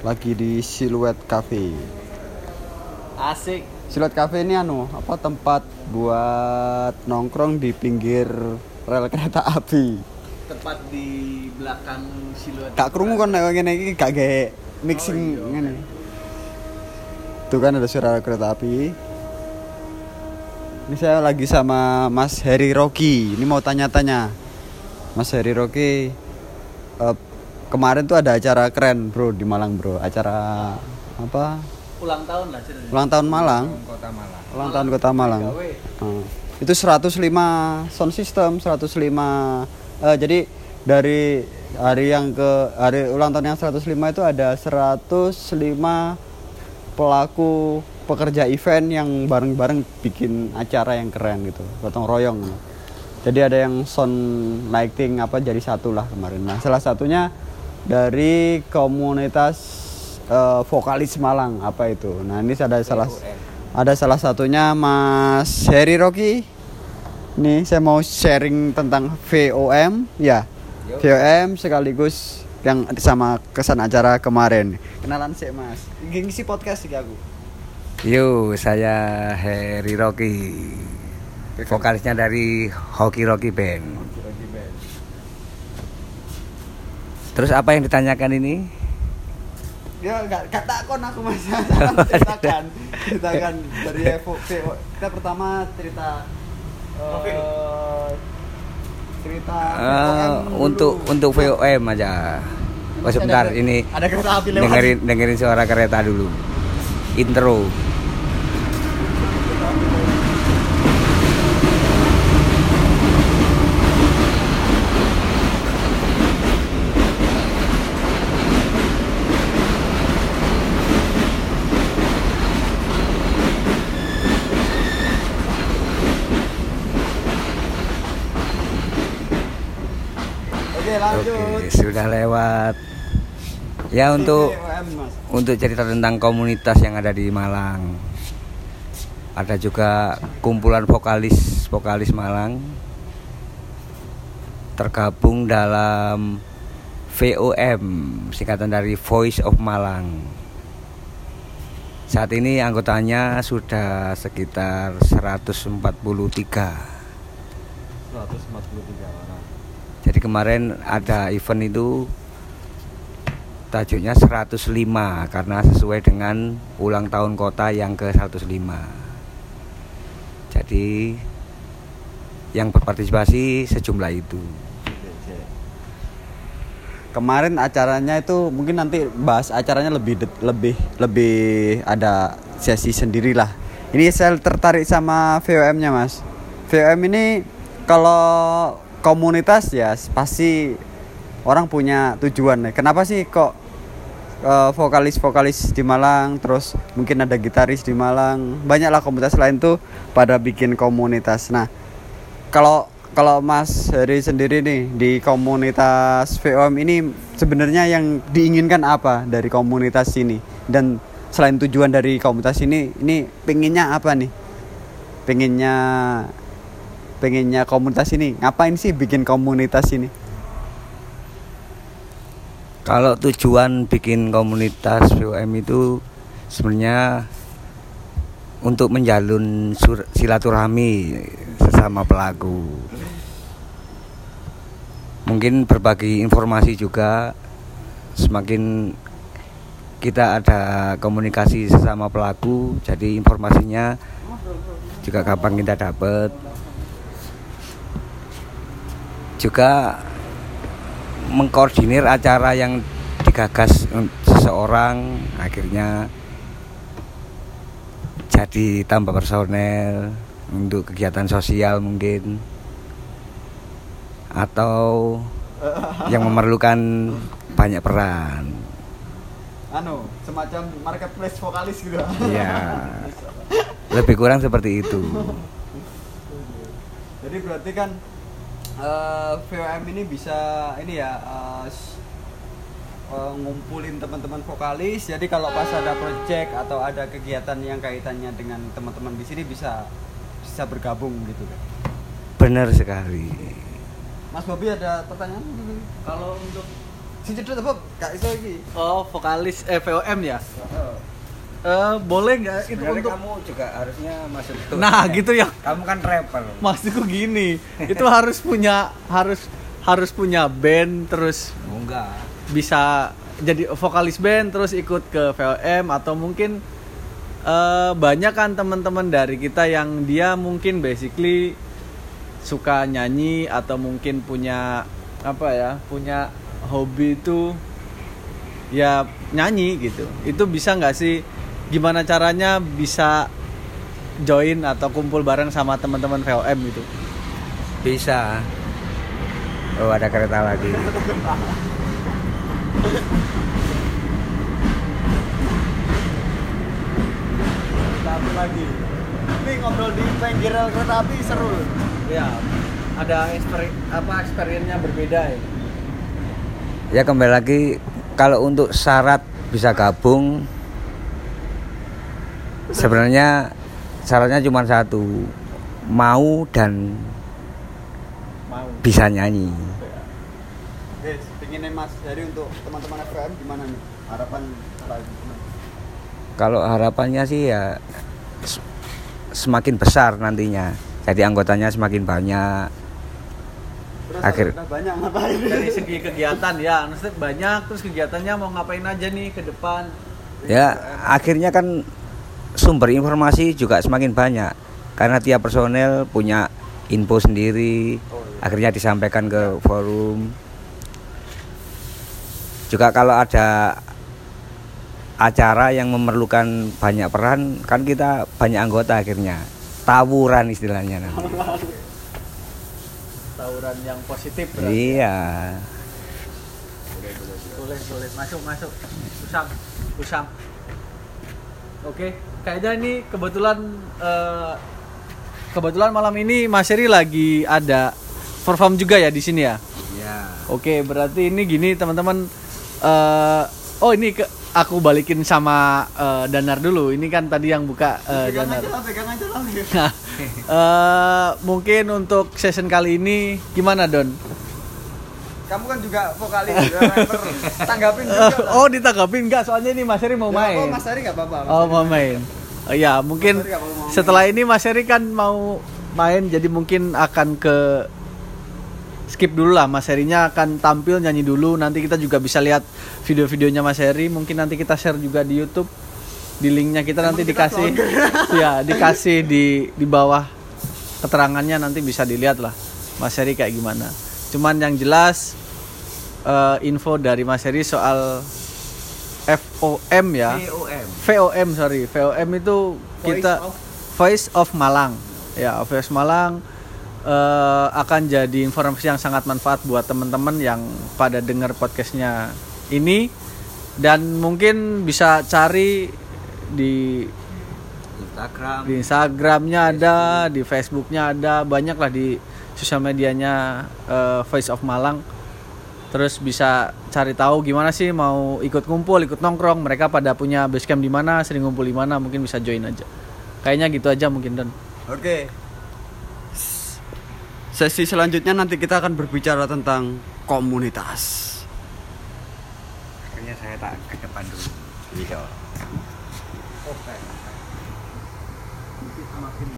lagi di Siluet Cafe. Asik. Siluet Cafe ini anu, apa tempat buat nongkrong di pinggir rel kereta api. Tepat di belakang siluet. Kak krungu kan nek ngene iki gak gawe mixing Oh, iya. ngene. Tuh kan ada suara kereta api. Ini saya lagi sama Mas Heri Rocky. Ini mau tanya-tanya. Mas Heri Rocky kemarin tuh ada acara keren, Bro, di Malang, Bro. Acara apa? Ulang tahun lah ceritanya. Ulang tahun Malang. Kota Malang. Ulang tahun Kota Malang. Hmm. Itu 105 sound system, 105 eh, jadi dari hari yang ke hari ulang tahun yang 105 itu ada 105 pelaku pekerja event yang bareng-bareng bikin acara yang keren gitu, gotong royong. Jadi ada yang sound lighting apa jadi satu lah kemarin. Nah, salah satunya dari komunitas eh, vokalis Malang apa itu. Nah, ini ada salah ada salah satunya Mas Heri Rocky. Nih, saya mau sharing tentang VOM, ya. VOM sekaligus yang sama kesan acara kemarin. Kenalan sih, Mas. Ngisi podcast sih aku. Yo, saya Heri Rocky. Vokalisnya dari Hoki Rocky Band. Terus apa yang ditanyakan ini? Ya enggak enggak takon aku Mas. ceritakan. ceritakan dari Evo VO. Kita pertama cerita eh, cerita VOM untuk dulu. untuk VOM aja. Oh sebentar, Ada- ini ada kereta api lewat. dengerin dengerin suara kereta dulu. Intro. Oke, lanjut. Oke, sudah lewat. Ya untuk untuk cerita tentang komunitas yang ada di Malang. Ada juga kumpulan vokalis vokalis Malang tergabung dalam VOM singkatan dari Voice of Malang. Saat ini anggotanya sudah sekitar 143. 143 orang. Jadi kemarin ada event itu tajuknya 105 karena sesuai dengan ulang tahun kota yang ke 105. Jadi yang berpartisipasi sejumlah itu. Kemarin acaranya itu mungkin nanti bahas acaranya lebih lebih lebih ada sesi sendiri lah. Ini saya tertarik sama VOM-nya mas. VOM ini kalau komunitas ya pasti orang punya tujuan. ya. Kenapa sih kok eh, vokalis-vokalis di Malang, terus mungkin ada gitaris di Malang, banyaklah komunitas lain tuh pada bikin komunitas. Nah, kalau kalau Mas Heri sendiri nih di komunitas VOM ini sebenarnya yang diinginkan apa dari komunitas ini dan selain tujuan dari komunitas ini ini pengennya apa nih pengennya pengennya komunitas ini ngapain sih bikin komunitas ini Kalau tujuan bikin komunitas VOM itu sebenarnya untuk menjalin sur- silaturahmi sesama pelaku. Mungkin berbagi informasi juga semakin kita ada komunikasi sesama pelaku, jadi informasinya juga gampang kita dapat. Juga mengkoordinir acara yang digagas seseorang akhirnya jadi tambah personel untuk kegiatan sosial mungkin. Atau yang memerlukan banyak peran. Anu semacam marketplace vokalis gitu. Ya lebih kurang seperti itu. Jadi berarti kan eh, VOM ini bisa ini ya s- eh, ngumpulin teman-teman vokalis jadi kalau pas ada project atau ada kegiatan yang kaitannya dengan teman-teman di sini bisa bisa bergabung gitu kan benar sekali Mas Bobi ada pertanyaan Kalau untuk Si apa? Gak iso iki. Oh, vokalis eh VOM ya? Eh, boleh nggak itu untuk kamu juga harusnya masuk itu. Nah, gitu ya. Kamu kan rapper. Maksudku gini, itu harus punya harus harus punya band terus Oh, enggak. bisa jadi vokalis band terus ikut ke VOM atau mungkin eh, banyak kan teman-teman dari kita yang dia mungkin basically suka nyanyi atau mungkin punya apa ya punya hobi itu ya nyanyi gitu itu bisa nggak sih gimana caranya bisa join atau kumpul bareng sama teman-teman VOM gitu Bisa. Oh, ada kereta lagi. Satu lagi. Ini ngobrol di pinggir rel kereta api seru loh. ya ada exper apa experience-nya berbeda ya Ya kembali lagi kalau untuk syarat bisa gabung sebenarnya syaratnya cuma satu mau dan mau bisa nyanyi Guys, pengennya Mas Heri untuk teman-teman FM gimana nih? Harapan apa? kalau harapannya sih ya semakin besar nantinya jadi anggotanya semakin banyak Terus Akhir- banyak ngapain? dari segi kegiatan ya maksudnya banyak terus kegiatannya mau ngapain aja nih ke depan ya akhirnya kan sumber informasi juga semakin banyak. Karena tiap personel punya info sendiri akhirnya disampaikan ke forum. Juga kalau ada acara yang memerlukan banyak peran kan kita banyak anggota akhirnya. Tawuran istilahnya nanti tawuran yang positif berarti. iya. Boleh boleh. Masuk masuk. Usang usang oke kayaknya ini kebetulan eh, kebetulan malam ini Mas Heri lagi ada perform juga ya di sini ya iya Oke, berarti ini gini teman-teman. eh oh ini ke aku balikin sama eh, Danar dulu. Ini kan tadi yang buka eh, pegang Danar. aja lah, pegang aja lah. Nah, eh, mungkin untuk session kali ini gimana Don? Kamu kan juga vokalis, juga rapper. Tanggapin juga. Eh, lah. oh ditanggapin nggak? Soalnya ini Mas Heri mau main. apa, Mas Heri nggak apa-apa. Oh mau main. Oh, ya mungkin setelah ini Mas Heri kan mau main, jadi mungkin akan ke skip dulu lah Mas Herinya akan tampil nyanyi dulu. Nanti kita juga bisa lihat video-videonya Mas Heri. Mungkin nanti kita share juga di YouTube. Di linknya kita nanti kita dikasih, ya dikasih di di bawah keterangannya nanti bisa dilihat lah Mas Heri kayak gimana. Cuman yang jelas eh, info dari Mas Heri soal FOM ya. VOM VOM sorry. VOM itu kita of- Voice of Malang. Ya Voice Malang eh, akan jadi informasi yang sangat manfaat buat teman-teman yang pada dengar podcastnya ini. Dan mungkin bisa cari di Instagram. di Instagramnya ada di Facebooknya ada. Banyak lah di sosial medianya eh, Voice of Malang terus bisa cari tahu gimana sih mau ikut ngumpul ikut nongkrong mereka pada punya base camp di mana sering ngumpul di mana mungkin bisa join aja kayaknya gitu aja mungkin Don Oke. Sesi selanjutnya nanti kita akan berbicara tentang komunitas. akhirnya saya tak ke depan dulu Iya. oke